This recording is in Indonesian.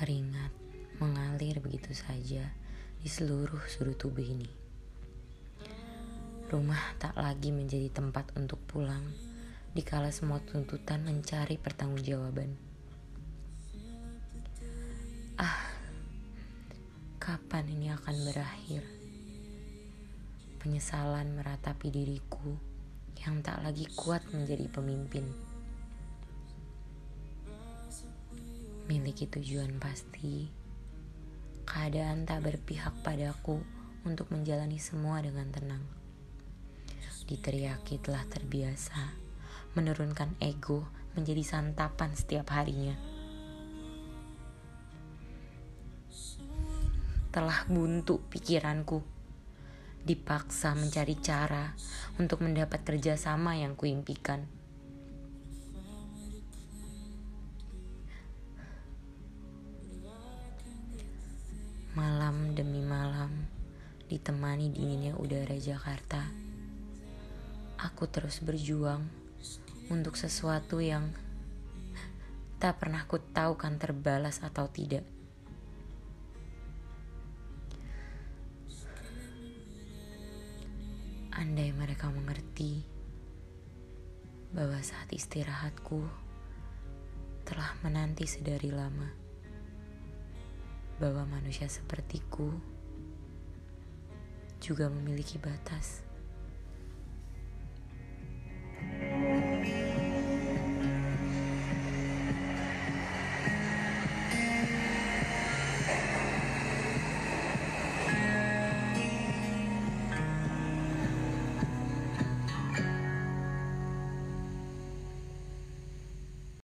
Keringat mengalir begitu saja di seluruh sudut tubuh ini. Rumah tak lagi menjadi tempat untuk pulang, dikala semua tuntutan mencari pertanggungjawaban. Ah, kapan ini akan berakhir? Penyesalan meratapi diriku yang tak lagi kuat menjadi pemimpin. Miliki tujuan pasti, keadaan tak berpihak padaku untuk menjalani semua dengan tenang. Diteriaki telah terbiasa, menurunkan ego menjadi santapan setiap harinya. Telah buntu pikiranku, dipaksa mencari cara untuk mendapat kerjasama yang kuimpikan. Malam demi malam, ditemani dinginnya udara Jakarta, aku terus berjuang untuk sesuatu yang tak pernah ku tahu kan terbalas atau tidak. Andai mereka mengerti bahwa saat istirahatku telah menanti sedari lama bahwa manusia sepertiku juga memiliki batas.